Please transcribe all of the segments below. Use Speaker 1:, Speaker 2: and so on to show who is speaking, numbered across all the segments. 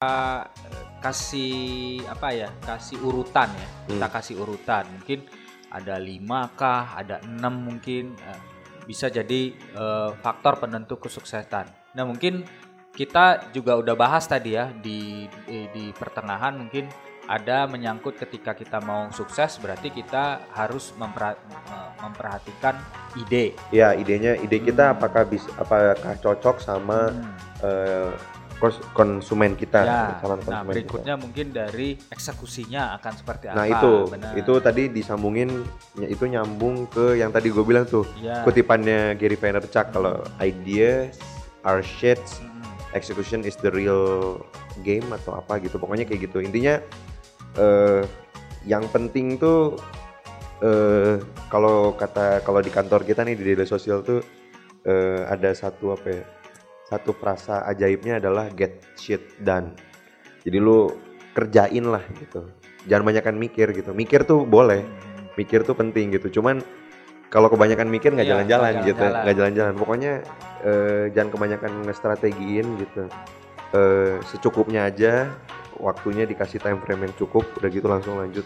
Speaker 1: uh, kasih apa ya kasih urutan ya kita
Speaker 2: Hmm.
Speaker 1: kasih urutan mungkin ada lima kah ada enam mungkin uh, bisa jadi uh, faktor penentu kesuksesan nah mungkin kita juga udah bahas tadi ya di di, di pertengahan mungkin ada menyangkut ketika kita mau sukses berarti kita harus uh, memperhatikan ide
Speaker 2: Ya idenya ide kita
Speaker 1: Hmm.
Speaker 2: apakah bisa apakah cocok sama
Speaker 1: Hmm.
Speaker 2: eh, kons- konsumen kita,
Speaker 1: Ya,
Speaker 2: calon
Speaker 1: nah
Speaker 2: konsumen kita.
Speaker 1: berikutnya mungkin dari eksekusinya akan seperti apa.
Speaker 2: Nah itu,
Speaker 1: benar.
Speaker 2: itu tadi disambungin, itu nyambung ke yang tadi gue bilang tuh,
Speaker 1: ya.
Speaker 2: kutipannya Gary Vaynerchuk kalau ideas are shits,
Speaker 1: Mm-mm.
Speaker 2: execution is the real game atau apa gitu, pokoknya kayak gitu. Intinya eh, yang penting tuh eh, kalau kata kalau di kantor kita nih di daily social tuh eh, ada satu apa ya, satu frasa ajaibnya adalah get shit done. Jadi lu kerjain lah gitu. Jangan banyakan mikir gitu. Mikir tuh boleh, mikir tuh penting gitu. Cuman kalau kebanyakan mikir nggak
Speaker 1: Iya,
Speaker 2: jalan-jalan gitu,
Speaker 1: jalan-jalan.
Speaker 2: nggak jalan-jalan. Pokoknya eh, jangan kebanyakan ngestrategiin gitu. Eh, secukupnya aja, waktunya dikasih time frame yang cukup, udah gitu langsung lanjut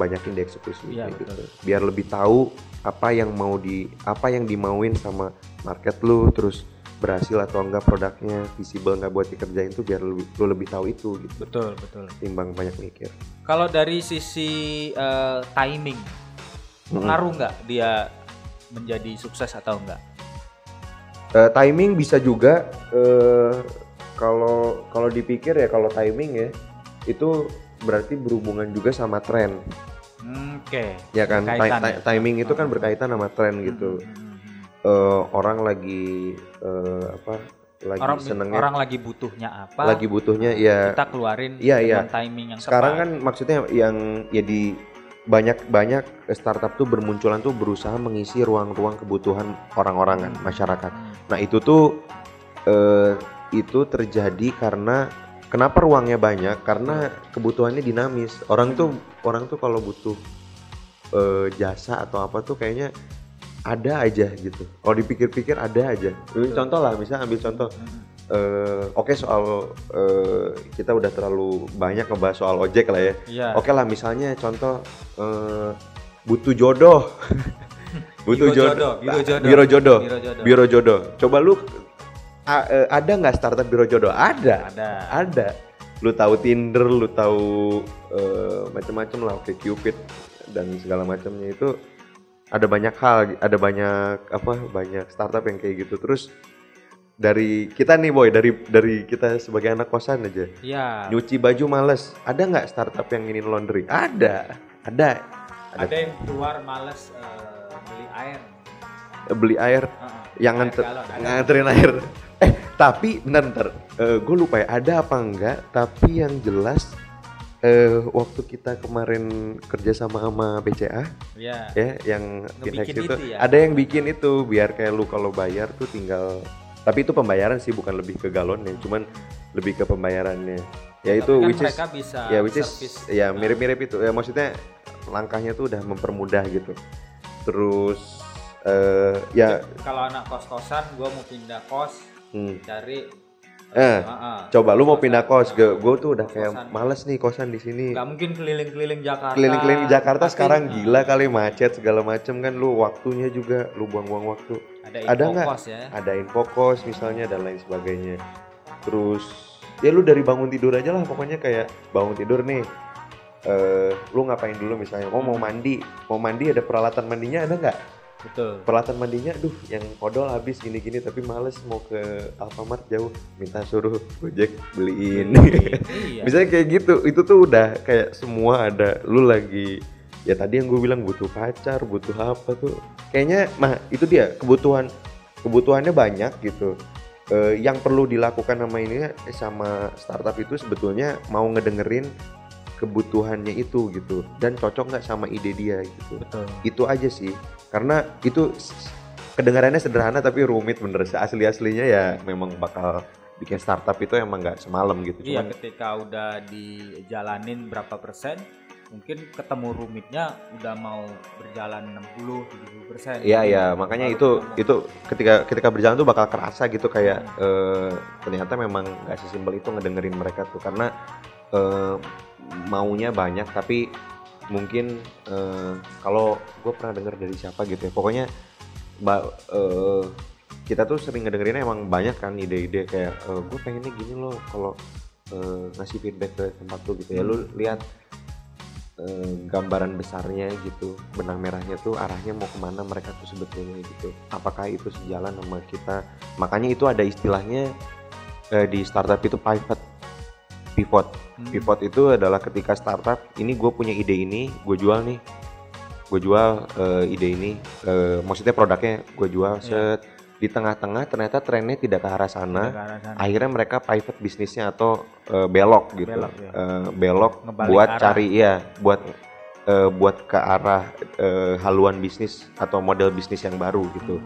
Speaker 2: banyakin dieksekusi
Speaker 1: Iya, betul.
Speaker 2: gitu. Biar lebih tahu apa yang mau di apa yang dimauin sama market lu, terus berhasil atau enggak produknya, visible nggak buat dikerjain tuh biar lu, lu lebih tahu itu gitu.
Speaker 1: Betul, betul.
Speaker 2: Timbang banyak mikir.
Speaker 1: Kalau dari sisi eh, timing, pengaruh nggak dia menjadi sukses atau enggak?
Speaker 2: Eh, timing bisa juga eh, kalau kalau dipikir ya kalau timing ya itu berarti berhubungan juga sama tren
Speaker 1: Hmm, Oke.
Speaker 2: ya kan Ti-
Speaker 1: ya?
Speaker 2: timing itu kan
Speaker 1: Hmm.
Speaker 2: berkaitan sama tren gitu
Speaker 1: Hmm, hmm, hmm.
Speaker 2: Eh, orang lagi eh, apa lagi
Speaker 1: Orang
Speaker 2: senengnya
Speaker 1: orang lagi butuhnya apa?
Speaker 2: lagi butuhnya ya
Speaker 1: kita keluarin
Speaker 2: iya.
Speaker 1: dengan timing yang
Speaker 2: sekarang
Speaker 1: tepat.
Speaker 2: kan maksudnya yang ya di banyak banyak startup tuh bermunculan tuh berusaha mengisi ruang-ruang kebutuhan orang-orang kan
Speaker 1: Hmm.
Speaker 2: masyarakat
Speaker 1: Hmm.
Speaker 2: Nah itu tuh eh, itu terjadi karena kenapa ruangnya banyak? Karena kebutuhannya dinamis. Orang tuh orang tuh kalau butuh eh, jasa atau apa tuh kayaknya ada aja gitu. Kalau dipikir-pikir ada aja. Ini Contoh lah, misalnya ambil contoh.
Speaker 1: Hmm.
Speaker 2: eh, Oke soal eh, kita udah terlalu banyak ngebahas soal ojek lah ya.
Speaker 1: Iya.
Speaker 2: Oke lah misalnya contoh eh, butuh jodoh. butuh
Speaker 1: Biro
Speaker 2: jodoh.
Speaker 1: jodoh, biro jodoh.
Speaker 2: Biro jodoh.
Speaker 1: Biro jodoh.
Speaker 2: Biro jodoh. Coba lu eh, ada nggak startup biro jodoh? Ada.
Speaker 1: Ada.
Speaker 2: Ada. Lu tahu Tinder, lu tahu eh, macam-macam lah, Oke Cupid dan segala macamnya itu ada banyak hal, ada banyak apa? Banyak startup yang kayak gitu. Terus dari kita nih boy, dari dari kita sebagai anak kosan aja,
Speaker 1: Iya.
Speaker 2: nyuci baju males. Ada nggak startup yang ingin laundry? Ada, ada.
Speaker 1: Ada yang keluar males eh, beli air.
Speaker 2: Beli air
Speaker 1: Heeh.
Speaker 2: yang
Speaker 1: Air
Speaker 2: nganter,
Speaker 1: ada.
Speaker 2: nganterin air. Eh, tapi bentar, bentar. gue lupa ya, ada apa enggak? Tapi yang jelas eh waktu kita kemarin kerja sama sama BCA
Speaker 1: Iya.
Speaker 2: ya yang Finex itu,
Speaker 1: itu ya?
Speaker 2: ada yang bikin itu biar kayak lu kalau bayar tuh tinggal tapi itu pembayaran sih bukan lebih ke galonnya, cuman lebih ke pembayarannya. Ya itu
Speaker 1: kan
Speaker 2: which is
Speaker 1: bisa
Speaker 2: ya which is ya
Speaker 1: Nah,
Speaker 2: mirip-mirip itu. Ya maksudnya langkahnya tuh udah mempermudah gitu. Terus eh ya
Speaker 1: kalau anak kos-kosan gua mau pindah kos
Speaker 2: hmm.
Speaker 1: cari
Speaker 2: Eh,
Speaker 1: heeh.
Speaker 2: Coba lu mau pindah kos, gue gue tuh udah kayak males nih kosan di sini.
Speaker 1: nggak mungkin keliling-keliling Jakarta
Speaker 2: Keliling-keliling Jakarta
Speaker 1: Pasti,
Speaker 2: sekarang
Speaker 1: nah,
Speaker 2: gila kali macet segala macem kan lu waktunya juga lu buang-buang waktu.
Speaker 1: ada
Speaker 2: nggak?
Speaker 1: kos ya
Speaker 2: Ada info kos misalnya dan lain sebagainya. Terus ya lu dari bangun tidur aja lah pokoknya kayak bangun tidur nih. eh lu ngapain dulu misalnya? Oh mau mandi, mau mandi ada peralatan mandinya ada nggak?
Speaker 1: Betul
Speaker 2: Peralatan mandinya, duh yang odol habis gini-gini tapi males mau ke Alfamart jauh, minta suruh Gojek beliin.
Speaker 1: iya
Speaker 2: Misalnya kayak gitu, itu tuh udah kayak semua ada. Lu lagi ya tadi yang gue bilang butuh pacar, butuh apa tuh. Kayaknya, nah itu dia kebutuhan kebutuhannya banyak gitu. Eh, yang perlu dilakukan sama ini sama startup itu sebetulnya mau ngedengerin kebutuhannya itu gitu dan cocok nggak sama ide dia gitu.
Speaker 1: betul
Speaker 2: Itu aja sih. Karena itu kedengarannya sederhana tapi rumit bener. Asli aslinya ya memang bakal bikin startup itu emang nggak semalam gitu.
Speaker 1: iya
Speaker 2: Cuman
Speaker 1: ketika udah dijalanin berapa persen mungkin ketemu rumitnya udah mau berjalan 60 70 persen.
Speaker 2: Iya iya makanya itu itu ketika ketika berjalan tuh bakal kerasa gitu kayak eh, ternyata memang nggak sesimpel itu ngedengerin mereka tuh karena eh, maunya banyak tapi mungkin eh, kalau gue pernah denger dari siapa gitu ya pokoknya ba- eh, kita tuh sering ngedengerinnya emang banyak kan ide-ide kayak eh, gue pengennya gini loh kalau eh, ngasih feedback ke tempat tuh gitu ya. Lu lihat eh, gambaran besarnya gitu benang merahnya tuh arahnya mau ke mana mereka tuh sebetulnya gitu. Apakah itu sejalan sama kita? Makanya itu ada istilahnya eh, di startup itu pivot pivot
Speaker 1: Hmm.
Speaker 2: pivot itu adalah ketika startup ini gue punya ide ini gue jual nih gue jual eh, ide ini eh, maksudnya produknya gue jual
Speaker 1: Iya.
Speaker 2: set di tengah-tengah ternyata trennya tidak ke arah sana
Speaker 1: Ke arah sana.
Speaker 2: akhirnya mereka pivot bisnisnya atau eh, belok gitu
Speaker 1: Belok, ya.
Speaker 2: Eh, belok
Speaker 1: Ngebalik
Speaker 2: buat
Speaker 1: arah.
Speaker 2: cari ya buat eh, buat ke arah eh, haluan bisnis atau model bisnis yang baru gitu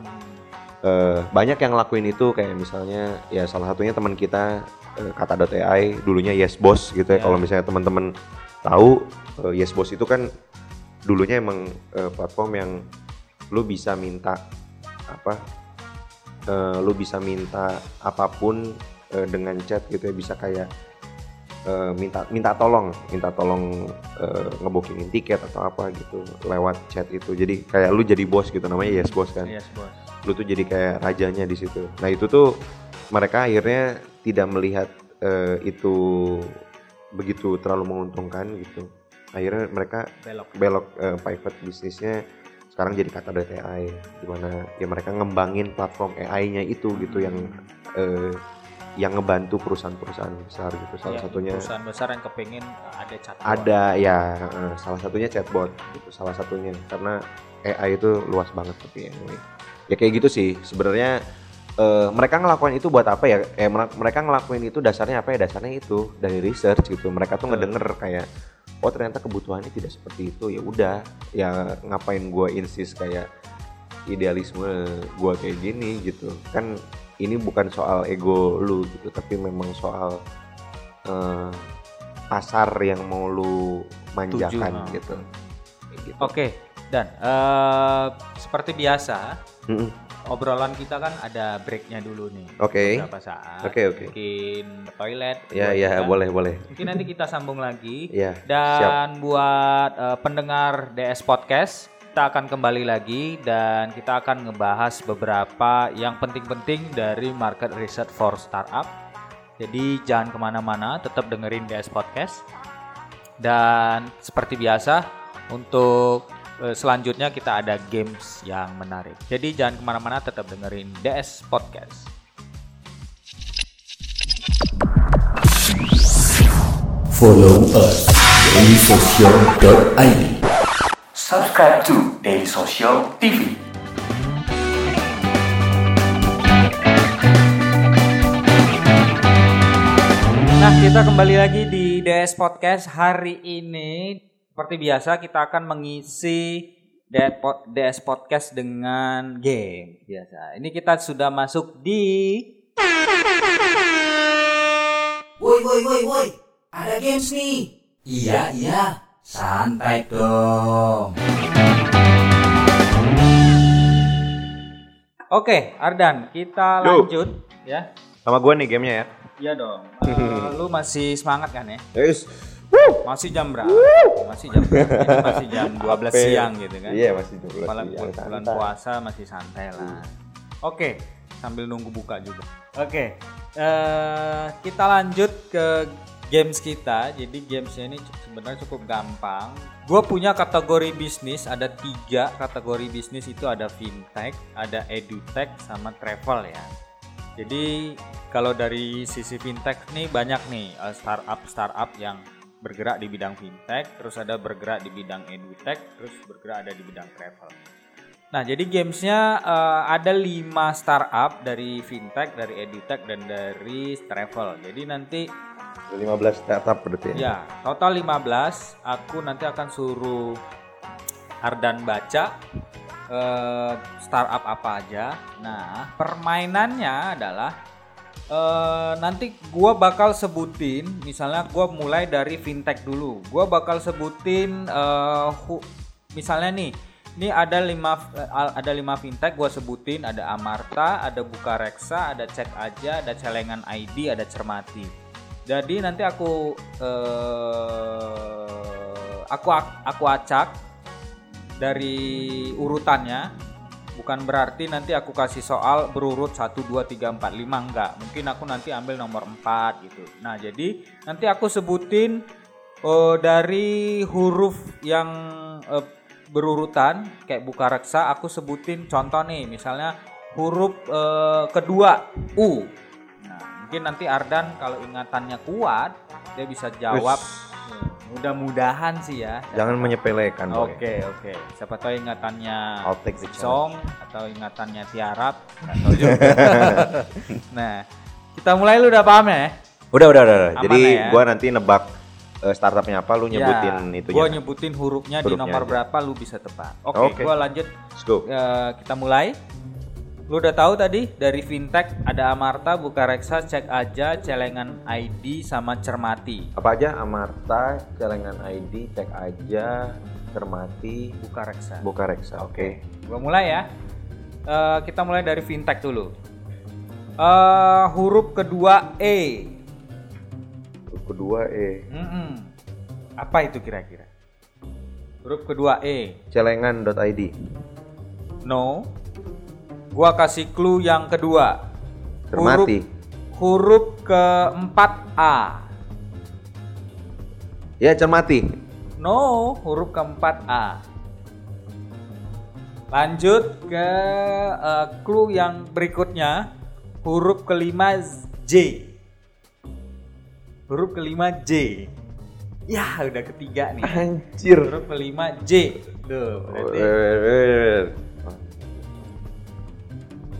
Speaker 2: Eh, banyak yang ngelakuin itu kayak misalnya ya salah satunya teman kita eh, kata.ai dulunya Yes Boss gitu ya
Speaker 1: Ya.
Speaker 2: kalau misalnya teman-teman tahu eh, Yes Boss itu kan dulunya emang eh, platform yang lu bisa minta apa eh, lu bisa minta apa pun eh, dengan chat gitu ya bisa kayak eh, minta minta tolong minta tolong eh, ngebooking tiket atau apa gitu lewat chat itu jadi kayak lu jadi bos gitu namanya Yes Boss kan
Speaker 1: Yes, bos.
Speaker 2: Lu tuh jadi kayak rajanya di situ. Nah itu tuh mereka akhirnya tidak melihat eh, itu begitu terlalu menguntungkan gitu. Akhirnya mereka
Speaker 1: Belok.
Speaker 2: belok eh, private bisnisnya sekarang jadi kata AI di mana ya mereka ngembangin platform AI-nya itu gitu yang eh, yang ngebantu perusahaan-perusahaan besar gitu. Salah
Speaker 1: Ya,
Speaker 2: satunya
Speaker 1: perusahaan besar yang kepingin ada chatbot.
Speaker 2: ada ya salah satunya chatbot gitu salah satunya karena AI itu luas banget tapi anyway ya kayak gitu sih. Sebenarnya eh, mereka ngelakuin itu buat apa ya? Eh mer- mereka ngelakuin itu dasarnya apa ya? Dasarnya itu dari research gitu. Mereka tuh ngedenger kayak oh ternyata kebutuhannya tidak seperti itu. Ya udah ya ngapain gua insist kayak idealisme gua kayak gini gitu. Kan ini bukan soal ego lu gitu tapi memang soal eh, pasar yang mau lu manjakan
Speaker 1: ah.
Speaker 2: gitu. Kayak gitu.
Speaker 1: Oke, dan eh, seperti biasa
Speaker 2: Mm-mm.
Speaker 1: obrolan kita kan ada breaknya dulu nih.
Speaker 2: Oke.
Speaker 1: Beberapa saat.
Speaker 2: Oke, oke.
Speaker 1: Mungkin ke toilet.
Speaker 2: Ya ya
Speaker 1: tiga.
Speaker 2: boleh boleh.
Speaker 1: Mungkin nanti kita sambung lagi.
Speaker 2: Ya.
Speaker 1: Dan buat eh, pendengar DS Podcast, kita akan kembali lagi dan kita akan ngebahas beberapa yang penting-penting dari market research for startup. Jadi jangan ke mana-mana, tetap dengerin DS Podcast. Dan seperti biasa, untuk selanjutnya kita ada games yang menarik. Jadi jangan ke mana-mana, tetap dengerin DS Podcast.
Speaker 3: Follow us dailysocial.id. Subscribe to Daily Social TV.
Speaker 1: Nah, kita kembali lagi di DS Podcast hari ini. Seperti biasa, kita akan mengisi DS Pod- DS Podcast dengan game biasa. Ini kita sudah masuk di
Speaker 4: Woi, woi, woi, woi. Ada games nih. Iya, iya. Santai dong.
Speaker 1: Oke, Ardan, kita
Speaker 2: Yo.
Speaker 1: lanjut ya.
Speaker 2: Sama gue nih gamenya ya.
Speaker 1: Iya dong. Eh, lu masih semangat kan ya?
Speaker 2: Yes.
Speaker 1: Masih jam berapa? Masih jam berapa? Ini masih jam 12
Speaker 2: Apa?
Speaker 1: siang gitu kan.
Speaker 2: Iya masih 12
Speaker 1: Bulan,
Speaker 2: siang,
Speaker 1: bulan
Speaker 2: santai.
Speaker 1: puasa masih santai lah. Oke, sambil nunggu buka juga. Oke, eh, kita lanjut ke games kita. Jadi gamesnya ini sebenarnya cukup gampang. Gue punya kategori bisnis, ada tiga kategori bisnis itu ada fintech, ada edutech, sama travel ya. Jadi kalau dari sisi fintech nih banyak nih eh, startup startup yang bergerak di bidang fintech, terus ada bergerak di bidang edutech, terus bergerak ada di bidang travel. Nah, jadi gamesnya eh, ada 5 startup dari fintech, dari edutech, dan dari travel. Jadi nanti
Speaker 2: 15 startup berarti ya.
Speaker 1: ya total 15. Aku nanti akan suruh Ardan baca eh, startup apa aja. Nah, permainannya adalah Eh, nanti gua bakal sebutin, misalnya gua mulai dari fintech dulu. Gua bakal sebutin eh, hu- misalnya nih, ini ada lima eh, ada lima fintech gua sebutin, ada Amarta, ada Bukareksa, ada Cek Aja, ada Celengan ID, ada Cermati. Jadi nanti aku eh aku aku acak dari urutannya bukan berarti nanti aku kasih soal berurut 1 2 3 4 5 enggak. Mungkin aku nanti ambil nomor 4 gitu. Nah jadi nanti aku sebutin eh, dari huruf yang eh, berurutan kayak buka reksa aku sebutin contoh nih. Misalnya huruf eh, kedua U. Nah mungkin nanti Ardan kalau ingatannya kuat dia bisa jawab Eh, mudah-mudahan sih ya
Speaker 2: Jangan menyepelekan. Boy.
Speaker 1: Oke oke. Siapa tahu ingatannya Song atau ingatannya Tiarap, nggak tahu juga. nah, kita mulai lu udah paham ya?
Speaker 2: Udah, udah, udah.
Speaker 1: Aman
Speaker 2: Jadi
Speaker 1: ya.
Speaker 2: gua nanti nebak eh, startupnya apa, lu nyebutin
Speaker 1: ya,
Speaker 2: itunya.
Speaker 1: Gua nyebutin hurufnya, di
Speaker 2: Hurufnya
Speaker 1: nomor
Speaker 2: aja.
Speaker 1: berapa lu bisa tebak. Oke,
Speaker 2: Oke.
Speaker 1: gua lanjut.
Speaker 2: Let's go.
Speaker 1: Eh, kita mulai. Lu udah tahu tadi dari fintech ada Amarta, Bukareksa, Cek Aja, Celengan ID sama Cermati.
Speaker 2: Apa aja? Amarta, Celengan ID, Cek Aja, Cermati,
Speaker 1: Bukareksa.
Speaker 2: Bukareksa. Oke.
Speaker 1: Gua mulai ya. Eh, kita mulai dari fintech dulu. Eh, huruf kedua E.
Speaker 2: Kedua E.
Speaker 1: Mm-mm. Apa itu kira-kira? Huruf kedua E.
Speaker 2: Celengan.id.
Speaker 1: No. Gua kasih clue yang kedua.
Speaker 2: Cermati.
Speaker 1: Huruf, huruf keempat A.
Speaker 2: Ya, Cermati.
Speaker 1: No, huruf keempat A. Lanjut ke eh, clue yang berikutnya. Huruf kelima J. Huruf kelima J. Ya, udah ketiga nih.
Speaker 2: Anjir.
Speaker 1: Huruf kelima J. Tuh, berarti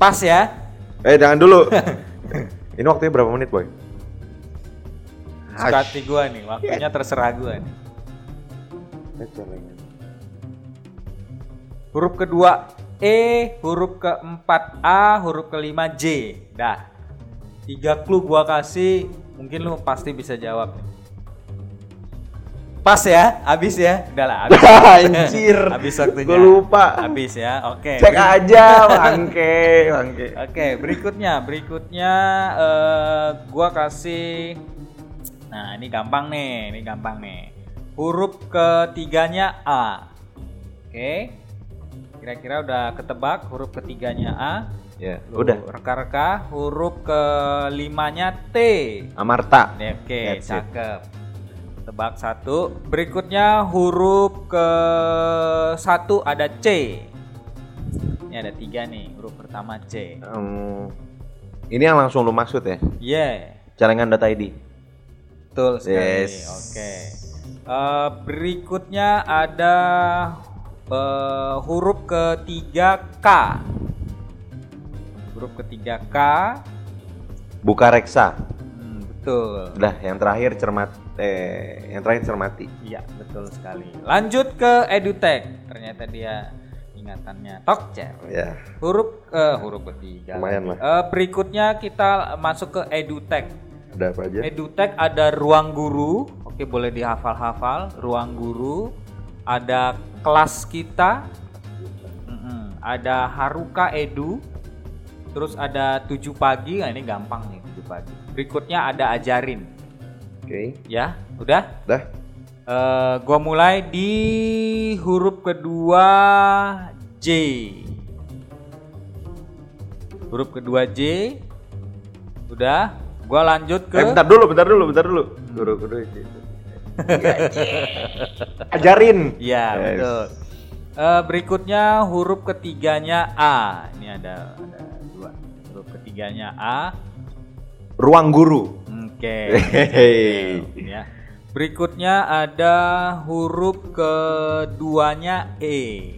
Speaker 1: pas ya.
Speaker 2: eh, jangan dulu. Ini waktunya berapa menit, Boy?
Speaker 1: Suka hati gua nih, waktunya terserah gua nih. Huruf kedua E, huruf keempat A, huruf kelima J. Dah. Tiga clue gua kasih, mungkin lu pasti bisa jawab. Pas ya, habis ya. Udah lah, habis.
Speaker 2: Anjir.
Speaker 1: habis waktunya.
Speaker 2: Gua lupa.
Speaker 1: Habis ya. Oke.
Speaker 2: Cek aja, bangke, bangke.
Speaker 1: Oke, berikutnya, berikutnya eh gua kasih Nah, ini gampang nih, ini gampang nih. Huruf ketiganya A. Oke. Kira-kira udah ketebak huruf ketiganya A.
Speaker 2: Ya,
Speaker 1: Lu
Speaker 2: udah.
Speaker 1: Reka-reka huruf kelimanya T.
Speaker 2: Amarta.
Speaker 1: Oke,
Speaker 2: That's it.
Speaker 1: Tebak satu. Berikutnya huruf ke satu ada C. Ini ada tiga nih, huruf pertama C.
Speaker 2: Em, ini yang langsung lu maksud ya?
Speaker 1: Yeah,
Speaker 2: Celengan.id.
Speaker 1: betul sekali.
Speaker 2: Yes.
Speaker 1: Oke. Eh, berikutnya ada eh, huruf ketiga K. Huruf ketiga K.
Speaker 2: Buka reksa.
Speaker 1: Hmm, betul.
Speaker 2: Udah, yang terakhir cermat eh yang terakhir cermati.
Speaker 1: Iya, betul sekali. Lanjut ke edutech. Ternyata dia ingatannya Tokcer.
Speaker 2: Ya.
Speaker 1: Huruf eh huruf ketiga.
Speaker 2: Lumayan lah.
Speaker 1: Eh, berikutnya kita masuk ke edutech.
Speaker 2: Ada apa aja?
Speaker 1: Edutech ada ruang guru. Oke, boleh dihafal-hafal. Ruang guru. Ada kelas kita. Mm-mm. Ada Haruka Edu. Terus ada 7 pagi. Nah, ini gampang nih 7 pagi. Berikutnya ada ajarin.
Speaker 2: Oke.
Speaker 1: Ya, udah?
Speaker 2: Dah.
Speaker 1: Eh, gua mulai di huruf kedua J. Huruf kedua J. Udah. Gua lanjut ke
Speaker 2: Eh bentar dulu, bentar dulu, bentar dulu. Dulu, dulu. Ajarin.
Speaker 1: Iya,
Speaker 2: Yes.
Speaker 1: betul. Eh, berikutnya huruf ketiganya A. Ini ada ada dua. Huruf ketiganya A.
Speaker 2: Ruang guru.
Speaker 1: Oke.
Speaker 2: Hehehe.
Speaker 1: ya. Berikutnya ada huruf keduanya E.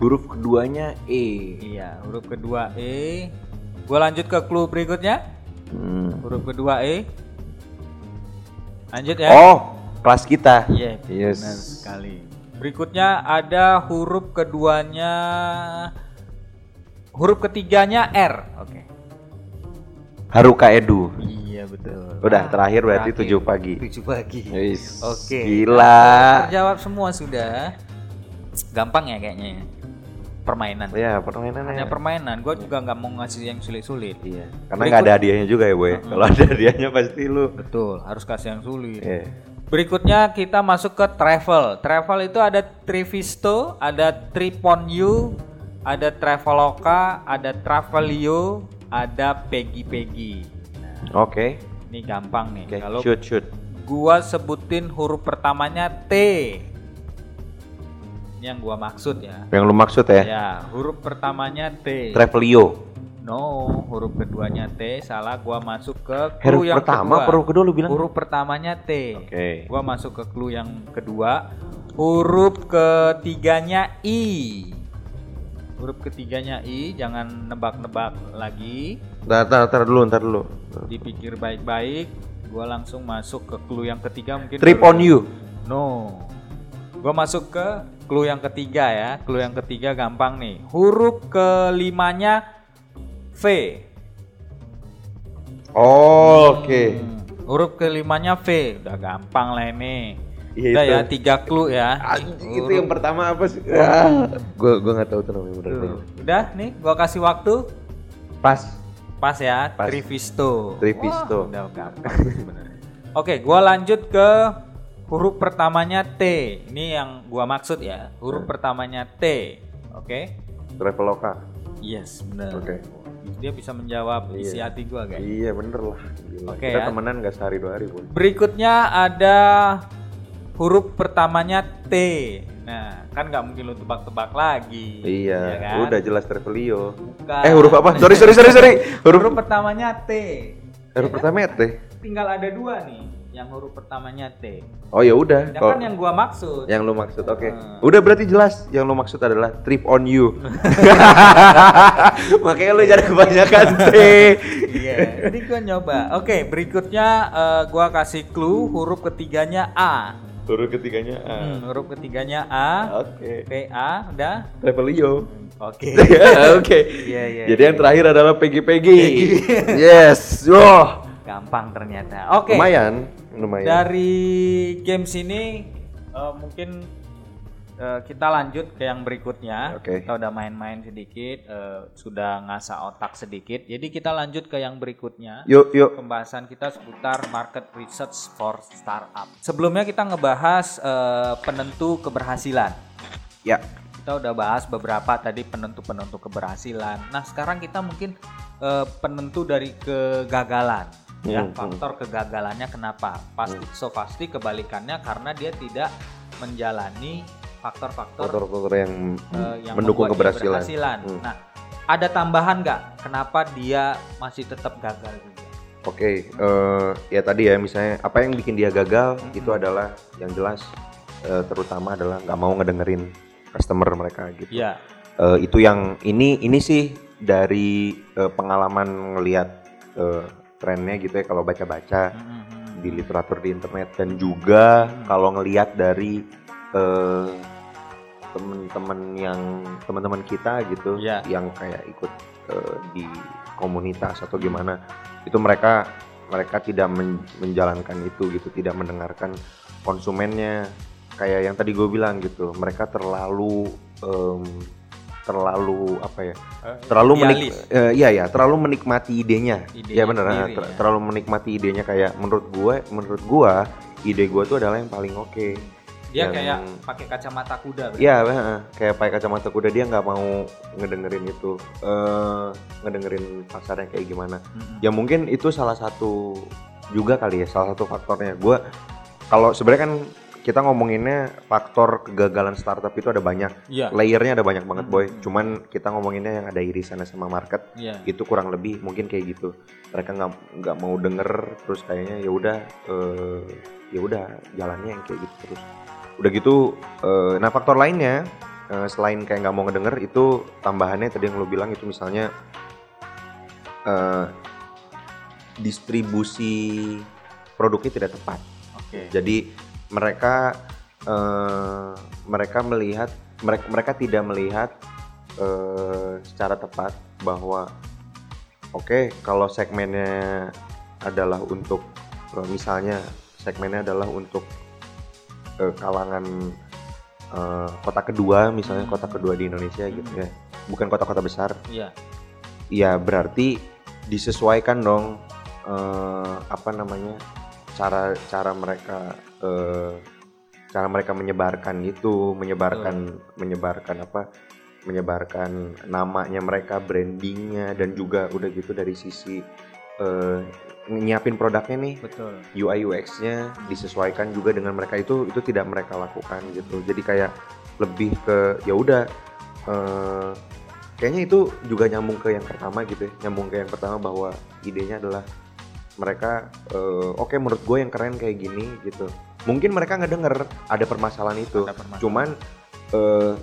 Speaker 2: Huruf keduanya E.
Speaker 1: Iya, huruf kedua E. Gua lanjut ke clue berikutnya.
Speaker 2: Hmm.
Speaker 1: Huruf kedua E. Lanjut ya.
Speaker 2: Oh, kelas kita.
Speaker 1: Iya,
Speaker 2: Yes.
Speaker 1: benar sekali. Berikutnya ada huruf keduanya huruf ketiganya R. Oke.
Speaker 2: Haruka Edu.
Speaker 1: Iya.
Speaker 2: Udah, terakhir berarti
Speaker 1: terakhir.
Speaker 2: 7 pagi.
Speaker 1: 7 pagi.
Speaker 2: Wis,
Speaker 1: Oke.
Speaker 2: Gila.
Speaker 1: Terjawab semua sudah. Gampang ya kayaknya ya. Permainan.
Speaker 2: Ya, permainannya.
Speaker 1: Hanya permainan. Gue juga nggak mau ngasih yang sulit-sulit.
Speaker 2: Iya. Karena nggak ada hadiahnya juga ya, Boy. Kalau ada hadiahnya pasti lu.
Speaker 1: Betul. Harus kasih yang sulit.
Speaker 2: Iya.
Speaker 1: Berikutnya kita masuk ke travel. Travel itu ada Trivisto, ada Triponyu, ada Traveloka, ada Travelio, ada Peggy Peggy. Nah,
Speaker 2: Oke.
Speaker 1: Ini gampang nih.
Speaker 2: Oke,
Speaker 1: Kalau
Speaker 2: shoot shoot.
Speaker 1: gua sebutin huruf pertamanya T. Ini yang gua maksud ya.
Speaker 2: Yang lu maksud ya?
Speaker 1: Ya, huruf pertamanya T.
Speaker 2: Travelio.
Speaker 1: No, huruf keduanya T. Salah, gua masuk ke
Speaker 2: Huruf
Speaker 1: clue yang
Speaker 2: pertama,
Speaker 1: kedua.
Speaker 2: huruf kedua lu bilang?
Speaker 1: Huruf pertamanya T.
Speaker 2: Oke.
Speaker 1: Gua masuk ke clue yang kedua. Huruf ketiganya I. Huruf ketiganya I, jangan nebak-nebak lagi.
Speaker 2: Ntar, ntar, ntar dulu, ntar dulu.
Speaker 1: Dipikir baik-baik. Gua langsung masuk ke clue yang ketiga mungkin.
Speaker 2: Trip
Speaker 1: baru-
Speaker 2: on you.
Speaker 1: No. Gua masuk ke clue yang ketiga ya. Clue yang ketiga gampang nih. Huruf kelimanya V.
Speaker 2: Oh, Oke.
Speaker 1: Hmm, Huruf kelimanya V. Udah gampang lah ini.
Speaker 2: Iya,
Speaker 1: Udah
Speaker 2: itu.
Speaker 1: ya, tiga clue ya.
Speaker 2: Anjing, itu yang pertama apa sih? Gua gua nggak tahu tuh namanya.
Speaker 1: Udah nih, gua kasih waktu.
Speaker 2: Pas.
Speaker 1: Pas ya,
Speaker 2: Pas.
Speaker 1: Trivisto.
Speaker 2: Trivisto.
Speaker 1: Wah, udah gampang sebenarnya. Oke, gua lanjut ke huruf pertamanya T. Ini yang gua maksud ya. Huruf pertamanya T. Oke.
Speaker 2: Traveloka.
Speaker 1: Yes, benar.
Speaker 2: Oke.
Speaker 1: Dia bisa menjawab isi
Speaker 2: Iya.
Speaker 1: hati gua, guys.
Speaker 2: Iya bener lah.
Speaker 1: Oke,
Speaker 2: Kita
Speaker 1: ya.
Speaker 2: temenan gak sehari dua hari pun.
Speaker 1: Berikutnya ada huruf pertamanya T. Nah, kan nggak mungkin lu tebak-tebak lagi.
Speaker 2: Iya,
Speaker 1: ya kan?
Speaker 2: udah jelas Travelio.
Speaker 1: Bukan.
Speaker 2: Eh huruf apa? Sorry sorry sorry sorry.
Speaker 1: Huruf
Speaker 2: Huruf
Speaker 1: pertamanya T.
Speaker 2: huruf pertama ya teh.
Speaker 1: Tinggal ada dua nih, yang huruf pertamanya T.
Speaker 2: Oh ya udah.
Speaker 1: Ya kan yang gua maksud.
Speaker 2: yang lu maksud, oke.
Speaker 1: Hmm.
Speaker 2: Udah berarti jelas. Yang lu maksud adalah trip on you. Makanya lu jangan kebanyakan T.
Speaker 1: Iya, ini gua nyoba. Oke, berikutnya eh, gua kasih clue huruf ketiganya A.
Speaker 2: Huruf ketiganya A.
Speaker 1: Hmm, huruf ketiganya A.
Speaker 2: Oke.
Speaker 1: P A, udah.
Speaker 2: Travelio.
Speaker 1: Oke.
Speaker 2: Oke.
Speaker 1: Iya, iya,
Speaker 2: Jadi
Speaker 1: iya.
Speaker 2: yang terakhir adalah pegi-pegi. yes. Wah.
Speaker 1: Gampang ternyata. Oke.
Speaker 2: Lumayan, lumayan.
Speaker 1: Dari games ini eh, mungkin eh, kita lanjut ke yang berikutnya.
Speaker 2: Oke.
Speaker 1: Kita udah main-main sedikit, eh, sudah ngasah otak sedikit. Jadi kita lanjut ke yang berikutnya.
Speaker 2: Yuk, yuk.
Speaker 1: Pembahasan kita seputar market research for startup. Sebelumnya kita ngebahas eh, penentu keberhasilan.
Speaker 2: Ya.
Speaker 1: Kita udah bahas beberapa tadi penentu-penentu keberhasilan. Nah, sekarang kita mungkin eh, penentu dari kegagalan. Ya,
Speaker 2: Hmm,
Speaker 1: faktor kegagalannya kenapa? Pasti so pasti kebalikannya karena dia tidak menjalani faktor-faktor
Speaker 2: Faktor-faktor yang
Speaker 1: eh, yang
Speaker 2: mendukung keberhasilan.
Speaker 1: berhasilan.
Speaker 2: Hmm.
Speaker 1: Nah, ada tambahan nggak? Kenapa dia masih tetap gagal juga?
Speaker 2: Oke, eh, ya tadi ya misalnya apa yang bikin dia gagal
Speaker 1: Mm-mm.
Speaker 2: itu adalah yang jelas eh, terutama adalah nggak mau ngedengerin customer mereka gitu.
Speaker 1: Ya,
Speaker 2: Eh, itu yang ini ini sih dari eh, pengalaman ngelihat eh, trennya gitu ya kalau baca-baca
Speaker 1: Mm-mm.
Speaker 2: di literatur di internet dan juga
Speaker 1: Hmm.
Speaker 2: kalau ngelihat dari eh, teman-teman yang teman-teman kita gitu
Speaker 1: Iya.
Speaker 2: yang kayak ikut eh, di komunitas atau gimana itu mereka mereka tidak men- menjalankan itu gitu tidak mendengarkan konsumennya. Kayak yang tadi gue bilang gitu mereka terlalu em, terlalu apa ya terlalu menik eh, iya ya terlalu menikmati idenya.
Speaker 1: Idenya
Speaker 2: ya
Speaker 1: sendiri,
Speaker 2: ter-
Speaker 1: ya.
Speaker 2: terlalu menikmati idenya. Kayak menurut gue menurut gue ide gue tuh adalah yang paling oke
Speaker 1: dia
Speaker 2: Yang-
Speaker 1: kayak pakai kacamata kuda.
Speaker 2: Iya, kayak pakai kacamata kuda dia nggak mau ngedengerin itu, eh ngedengerin pasarnya kayak gimana.
Speaker 1: Mm-mm.
Speaker 2: Ya mungkin itu salah satu juga kali ya, salah satu faktornya. Gue kalau sebenarnya kan kita ngomonginnya faktor kegagalan startup itu ada banyak,
Speaker 1: Iya.
Speaker 2: layernya ada banyak banget boy.
Speaker 1: Mhm.
Speaker 2: Cuman kita ngomonginnya yang ada irisannya sama market
Speaker 1: Iya.
Speaker 2: itu kurang lebih mungkin kayak gitu. Mereka nggak nggak mau denger, terus kayaknya ya udah, eh, ya udah jalannya yang kayak gitu terus. Udah gitu, eh, nah faktor lainnya eh, selain kayak nggak mau ngedenger itu tambahannya tadi yang lo bilang itu misalnya eh, distribusi produknya tidak tepat.
Speaker 1: Oke.
Speaker 2: Jadi mereka eh, mereka melihat mereka mereka tidak melihat eh, secara tepat bahwa oke kalau segmennya adalah untuk misalnya segmennya adalah untuk eh, kalangan eh, kota kedua misalnya kota kedua di Indonesia gitu ya. Bukan kota-kota besar.
Speaker 1: Iya.
Speaker 2: ya berarti disesuaikan dong eh, apa namanya cara cara mereka eh, cara mereka menyebarkan itu menyebarkan menyebarkan apa menyebarkan namanya mereka brandingnya dan juga udah gitu dari sisi eh, nyiapin produknya nih.
Speaker 1: Betul.
Speaker 2: UI UX-nya disesuaikan juga dengan mereka. Itu itu tidak mereka lakukan gitu. Jadi kayak lebih ke ya udah eh, kayaknya itu juga nyambung ke yang pertama gitu ya. Nyambung ke yang pertama bahwa idenya adalah mereka eh, oke menurut gue yang keren kayak gini gitu. Mungkin mereka nggak denger ada permasalahan itu.
Speaker 1: Ada permasalahan.
Speaker 2: cuman eh,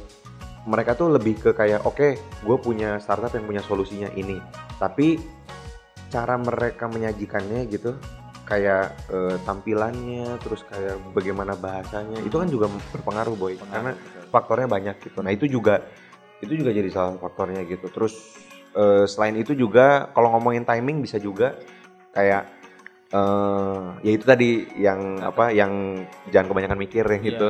Speaker 2: mereka tuh lebih ke kayak oke gue punya startup yang punya solusinya ini. Tapi cara mereka menyajikannya gitu kayak eh, tampilannya terus kayak bagaimana bahasanya itu kan juga berpengaruh boy. Karena
Speaker 1: Betul.
Speaker 2: faktornya banyak gitu. Nah itu juga itu juga jadi salah faktornya gitu. Terus eh, selain itu juga kalau ngomongin timing bisa juga kayak eh ya itu tadi yang apa yang jangan kebanyakan mikir ya gitu.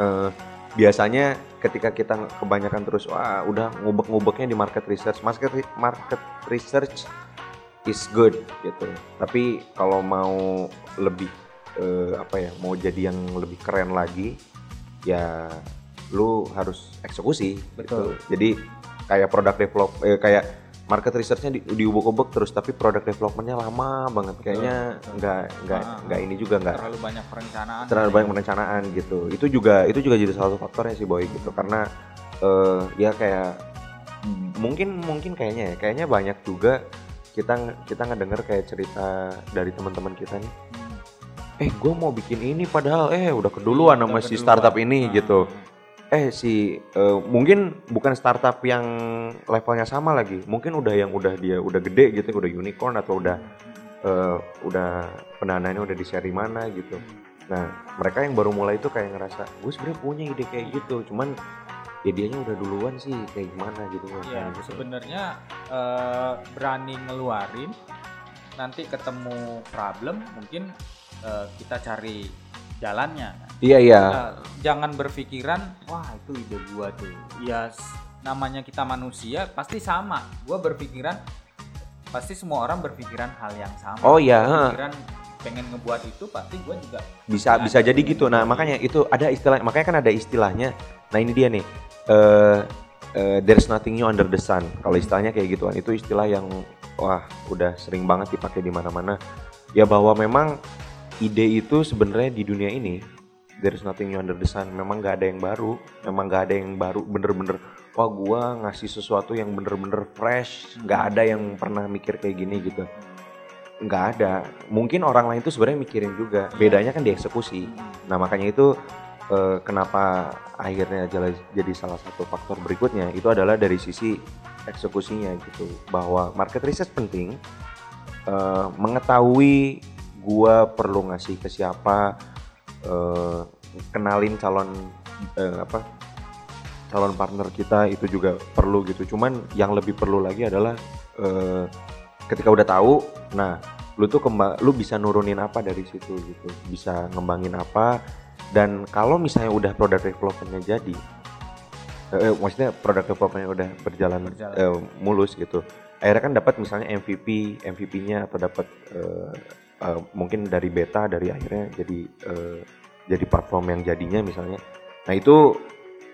Speaker 2: Eh, biasanya ketika kita kebanyakan terus wah udah ngubek-ngubeknya di market research. Market market research is good gitu tapi kalau mau lebih eh, apa ya mau jadi yang lebih keren lagi ya lu harus eksekusi
Speaker 1: Betul.
Speaker 2: gitu. jadi kayak product develop eh, kayak market researchnya di, diubek-ubek terus tapi product developmentnya lama banget kayaknya
Speaker 1: betul.
Speaker 2: nggak nggak
Speaker 1: Ah,
Speaker 2: nggak ini juga nggak
Speaker 1: Terlalu banyak perencanaan.
Speaker 2: terlalu banyak perencanaan gitu itu juga itu juga jadi salah satu faktornya sih boy gitu karena eh ya kayak mungkin mungkin kayaknya ya kayaknya banyak juga kita kita ngedenger kayak cerita dari teman-teman kita nih
Speaker 1: Hmm.
Speaker 2: eh gue mau bikin ini padahal eh udah keduluan
Speaker 1: Udah
Speaker 2: sama si
Speaker 1: keduluan.
Speaker 2: startup ini
Speaker 1: Ah.
Speaker 2: gitu eh si eh, mungkin bukan startup yang levelnya sama lagi mungkin udah yang udah dia udah gede gitu udah unicorn atau udah eh, udah pendanaannya udah di seri mana gitu nah mereka yang baru mulai itu kayak ngerasa gue sebenarnya punya ide kayak gitu cuman ya dianya udah duluan sih kayak gimana gitu
Speaker 1: Ya,
Speaker 2: gitu.
Speaker 1: sebenarnya eh, berani ngeluarin nanti ketemu problem mungkin eh, kita cari jalannya.
Speaker 2: iya iya
Speaker 1: Nah, jangan berpikiran wah itu ide gua tuh. Ya namanya kita manusia pasti sama. Gua berpikiran pasti semua orang berpikiran hal yang sama.
Speaker 2: Oh, iya,
Speaker 1: Berpikiran pengen ngebuat itu pasti gua juga
Speaker 2: bisa bisa jadi gitu nah makanya itu ada istilah makanya kan ada istilahnya nah ini dia nih eh eh, there's nothing new under the sun. Kalau istilahnya kayak gituan itu istilah yang wah udah sering banget dipakai di mana-mana. Ya bahwa memang ide itu sebenarnya di dunia ini there's nothing new under the sun. Memang nggak ada yang baru memang nggak ada yang baru bener-bener wah gua ngasih sesuatu yang bener-bener fresh nggak ada yang pernah mikir kayak gini gitu. Nggak ada. Mungkin orang lain tuh sebenarnya mikirin juga. Bedanya kan di eksekusi. Nah makanya itu eh, kenapa akhirnya jadi salah satu faktor berikutnya itu adalah dari sisi eksekusinya gitu. Bahwa market research penting eh, mengetahui gua perlu ngasih ke siapa eh, kenalin calon eh, apa calon partner kita itu juga perlu gitu. Cuman yang lebih perlu lagi adalah eh, ketika udah tahu nah lu tuh kemba lu bisa nurunin apa dari situ gitu. Bisa ngembangin apa dan kalau misalnya udah produk developmentnya jadi eh, eh, maksudnya produk developmentnya udah berjalan,
Speaker 1: Berjalan.
Speaker 2: eh, mulus gitu akhirnya kan dapat misalnya MVP MVP-nya atau dapat eh, eh, mungkin dari beta dari akhirnya jadi eh, jadi platform yang jadinya misalnya nah itu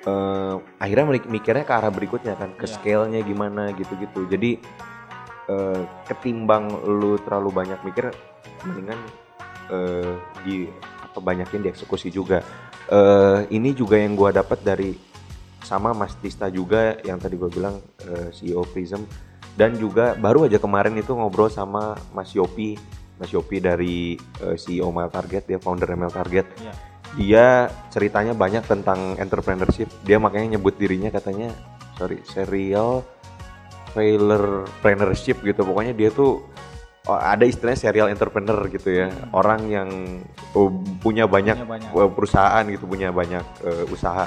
Speaker 2: eh, akhirnya mik- mikirnya ke arah berikutnya kan ke
Speaker 1: Iya.
Speaker 2: scale-nya gimana gitu-gitu jadi eh, ketimbang lu terlalu banyak mikir mendingan eh, di banyakin dieksekusi juga. Eh ini juga yang gua dapat dari sama Mas Tista juga yang tadi gue bilang eh, CEO Prism. Dan juga baru aja kemarin itu ngobrol sama Mas Yopi. Mas Yopi dari eh, CEO Mail Target dia founder Mail Target.
Speaker 1: Iya.
Speaker 2: dia ceritanya banyak tentang entrepreneurship. Dia makanya nyebut dirinya katanya sorry serial entrepreneurship gitu. Pokoknya dia tuh oh, ada istilahnya serial entrepreneur gitu ya. Orang yang punya banyak,
Speaker 1: Punya banyak.
Speaker 2: eh, perusahaan gitu punya banyak eh, usaha.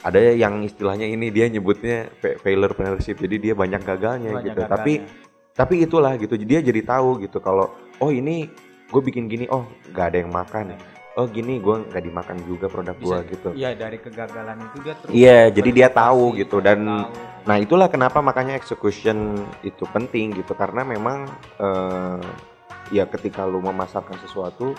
Speaker 2: Ada yang istilahnya ini dia nyebutnya fa- failure entrepreneurship jadi dia banyak gagalnya
Speaker 1: Banyak
Speaker 2: gitu. Tapi
Speaker 1: gagalnya.
Speaker 2: tapi itulah gitu. Dia jadi tahu gitu kalau oh ini gue bikin gini oh nggak ada yang makan. Oh gini gue nggak dimakan juga produk gue gitu.
Speaker 1: Iya dari kegagalan itu dia terus
Speaker 2: Iya, jadi dia tahu gitu, dan
Speaker 1: tahu.
Speaker 2: Nah itulah kenapa makanya execution itu penting gitu. Karena memang eh, ya ketika lu memasarkan sesuatu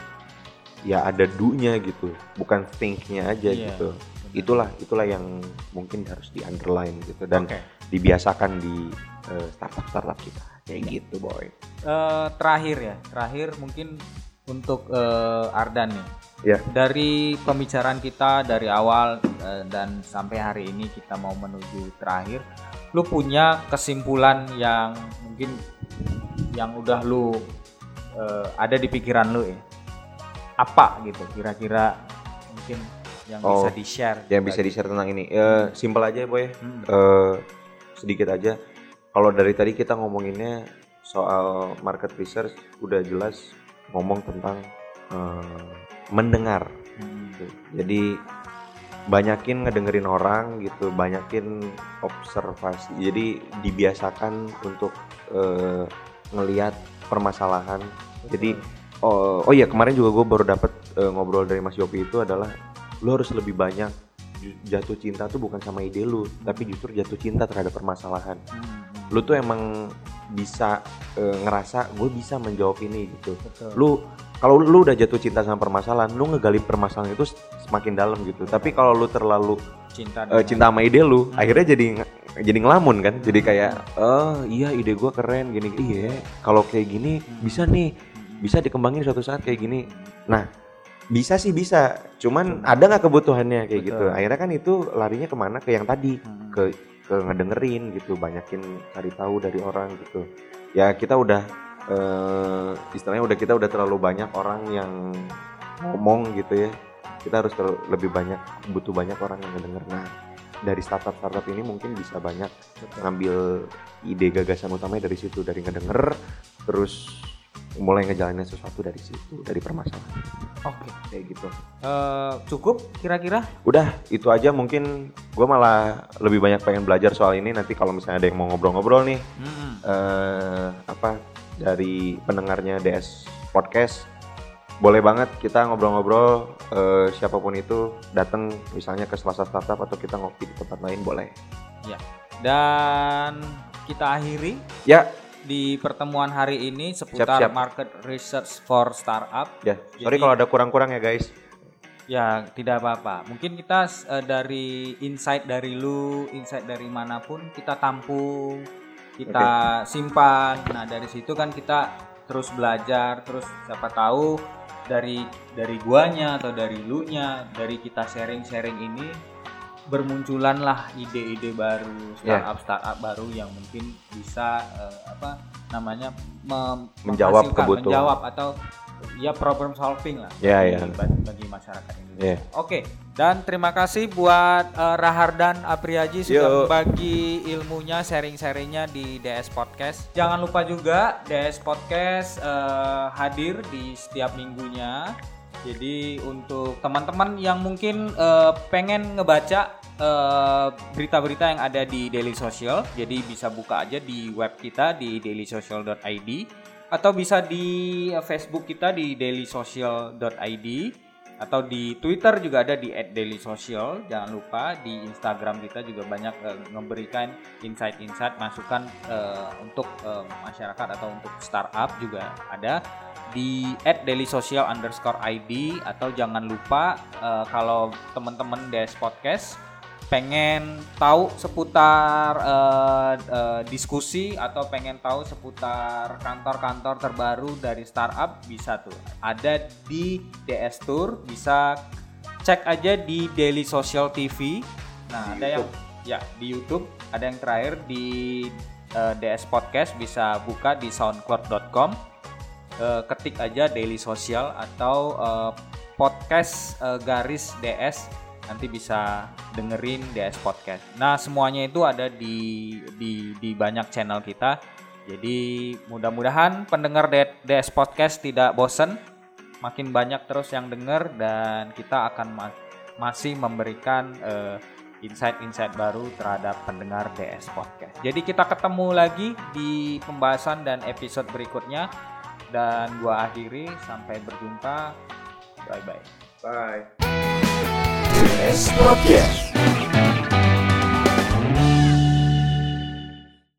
Speaker 2: ya ada do-nya gitu bukan think-nya aja
Speaker 1: Iya,
Speaker 2: gitu itulah itulah yang mungkin harus di underline gitu dan
Speaker 1: Oke.
Speaker 2: dibiasakan di eh, startup startup kita kayak
Speaker 1: Iya.
Speaker 2: gitu boy
Speaker 1: Eh, terakhir ya, terakhir mungkin untuk eh, Ardan nih.
Speaker 2: Ya.
Speaker 1: Dari pembicaraan kita dari awal eh, dan sampai hari ini kita mau menuju terakhir, lu punya kesimpulan yang mungkin yang udah lu eh, ada di pikiran lu ya. Apa gitu kira-kira mungkin yang
Speaker 2: Oh,
Speaker 1: bisa di-share?
Speaker 2: yang bisa di share tentang ini Eh, simple aja ya, boy
Speaker 1: Hmm.
Speaker 2: Eh, sedikit aja kalau dari tadi kita ngomonginnya soal market research udah jelas ngomong tentang eh, mendengar
Speaker 1: Hmm.
Speaker 2: gitu. jadi banyakin ngedengerin orang gitu banyakin observasi jadi dibiasakan untuk eh, ngelihat permasalahan jadi oh, oh iya kemarin juga gue baru dapet eh, ngobrol dari Mas Yopi itu adalah lo harus lebih banyak jatuh cinta tuh bukan sama ide lu tapi justru jatuh cinta terhadap permasalahan
Speaker 1: Hmm, hmm.
Speaker 2: lu tuh emang bisa eh, ngerasa gue bisa menjawab ini gitu
Speaker 1: Betul.
Speaker 2: lu kalau lu udah jatuh cinta sama permasalahan lu ngegali permasalahan itu semakin dalam gitu tapi kalau lu terlalu
Speaker 1: cinta
Speaker 2: eh,
Speaker 1: dengan-
Speaker 2: cinta sama ide lu
Speaker 1: Hmm.
Speaker 2: akhirnya jadi jadi ngelamun kan jadi kayak oh iya ide gua keren gini iya kalau kayak gini
Speaker 1: Hmm.
Speaker 2: bisa nih bisa dikembangin suatu saat kayak gini. Nah bisa sih bisa. Cuman ada nggak kebutuhannya kayak gitu?
Speaker 1: Betul.
Speaker 2: akhirnya kan itu larinya ke mana? Ke yang tadi.
Speaker 1: Hmm.
Speaker 2: ke ke ngedengerin gitu banyakin cari tahu dari orang gitu. Ya kita udah eh, istilahnya udah kita udah terlalu banyak orang yang ngomong gitu ya. Kita harus terlalu- lebih banyak butuh banyak orang yang ngedenger. Nah dari startup startup ini mungkin bisa banyak ngambil ide gagasan utamanya dari situ. Dari ngedenger terus mulai ngejalanin sesuatu dari situ dari permasalahan.
Speaker 1: Oke.
Speaker 2: kayak gitu.
Speaker 1: Eh, cukup kira-kira?
Speaker 2: udah itu aja mungkin. Gue malah lebih banyak pengen belajar soal ini. Nanti kalau misalnya ada yang mau ngobrol-ngobrol nih
Speaker 1: Hmm.
Speaker 2: eh apa dari pendengarnya DS podcast boleh banget kita ngobrol-ngobrol eh, siapa pun itu datang misalnya ke Selasa Startup atau kita ngopi di tempat lain boleh.
Speaker 1: Dan kita akhiri.
Speaker 2: Ya
Speaker 1: di pertemuan hari ini seputar
Speaker 2: Siap, siap.
Speaker 1: market research for startup.
Speaker 2: ya sorry
Speaker 1: Jadi-
Speaker 2: kalau ada kurang-kurang ya guys
Speaker 1: Ya, tidak apa-apa. Mungkin kita eh, dari insight dari lu, insight dari mana pun kita tampung, kita simpan. Nah, dari situ kan kita terus belajar, terus siapa tahu dari dari guanya atau dari lu nya, dari kita sharing-sharing ini bermunculan lah ide-ide baru,
Speaker 2: Ya.
Speaker 1: startup-startup baru yang mungkin bisa eh, apa namanya mem-
Speaker 2: Menjawab kebutuhan.
Speaker 1: menjawab atau ya problem solving lah
Speaker 2: Ya,
Speaker 1: bagi,
Speaker 2: ya.
Speaker 1: bagi- bagi masyarakat Indonesia.
Speaker 2: Ya.
Speaker 1: Oke, dan terima kasih buat eh, Rahardan Apriaji sudah berbagi ilmunya, sharing-sharingnya di DS Podcast. Jangan lupa juga DS Podcast eh, hadir di setiap minggunya. Jadi untuk teman-teman yang mungkin eh, pengen ngebaca eh, berita-berita yang ada di Daily Social, jadi bisa buka aja di web kita di dailysocial.id atau bisa di eh, Facebook kita di dailysocial.id atau di Twitter juga ada di @dailysocial. Jangan lupa di Instagram kita juga banyak eh, memberikan insight-insight masukan eh, untuk eh, masyarakat atau untuk startup juga ada di @dailysocial underscore id atau jangan lupa eh, kalau teman-teman DS Podcast pengen tahu seputar eh, eh, diskusi atau pengen tahu seputar kantor-kantor terbaru dari startup bisa tuh. Ada di DS Tour bisa cek aja di Daily Social TV nah ada yang ya di YouTube. Ada yang terakhir di eh, DS Podcast bisa buka di soundcloud.com eh, ketik aja Daily Social atau eh, podcast eh, garis DS nanti bisa dengerin DS Podcast. Nah semuanya itu ada di di di banyak channel kita. Jadi mudah-mudahan pendengar DS Podcast tidak bosen, makin banyak terus yang denger dan kita akan ma- masih memberikan eh, insight-insight baru terhadap pendengar DS Podcast. Jadi kita ketemu lagi di pembahasan dan episode berikutnya dan gua akhiri sampai berjumpa. Bye bye.
Speaker 2: Bye.
Speaker 3: Esporte.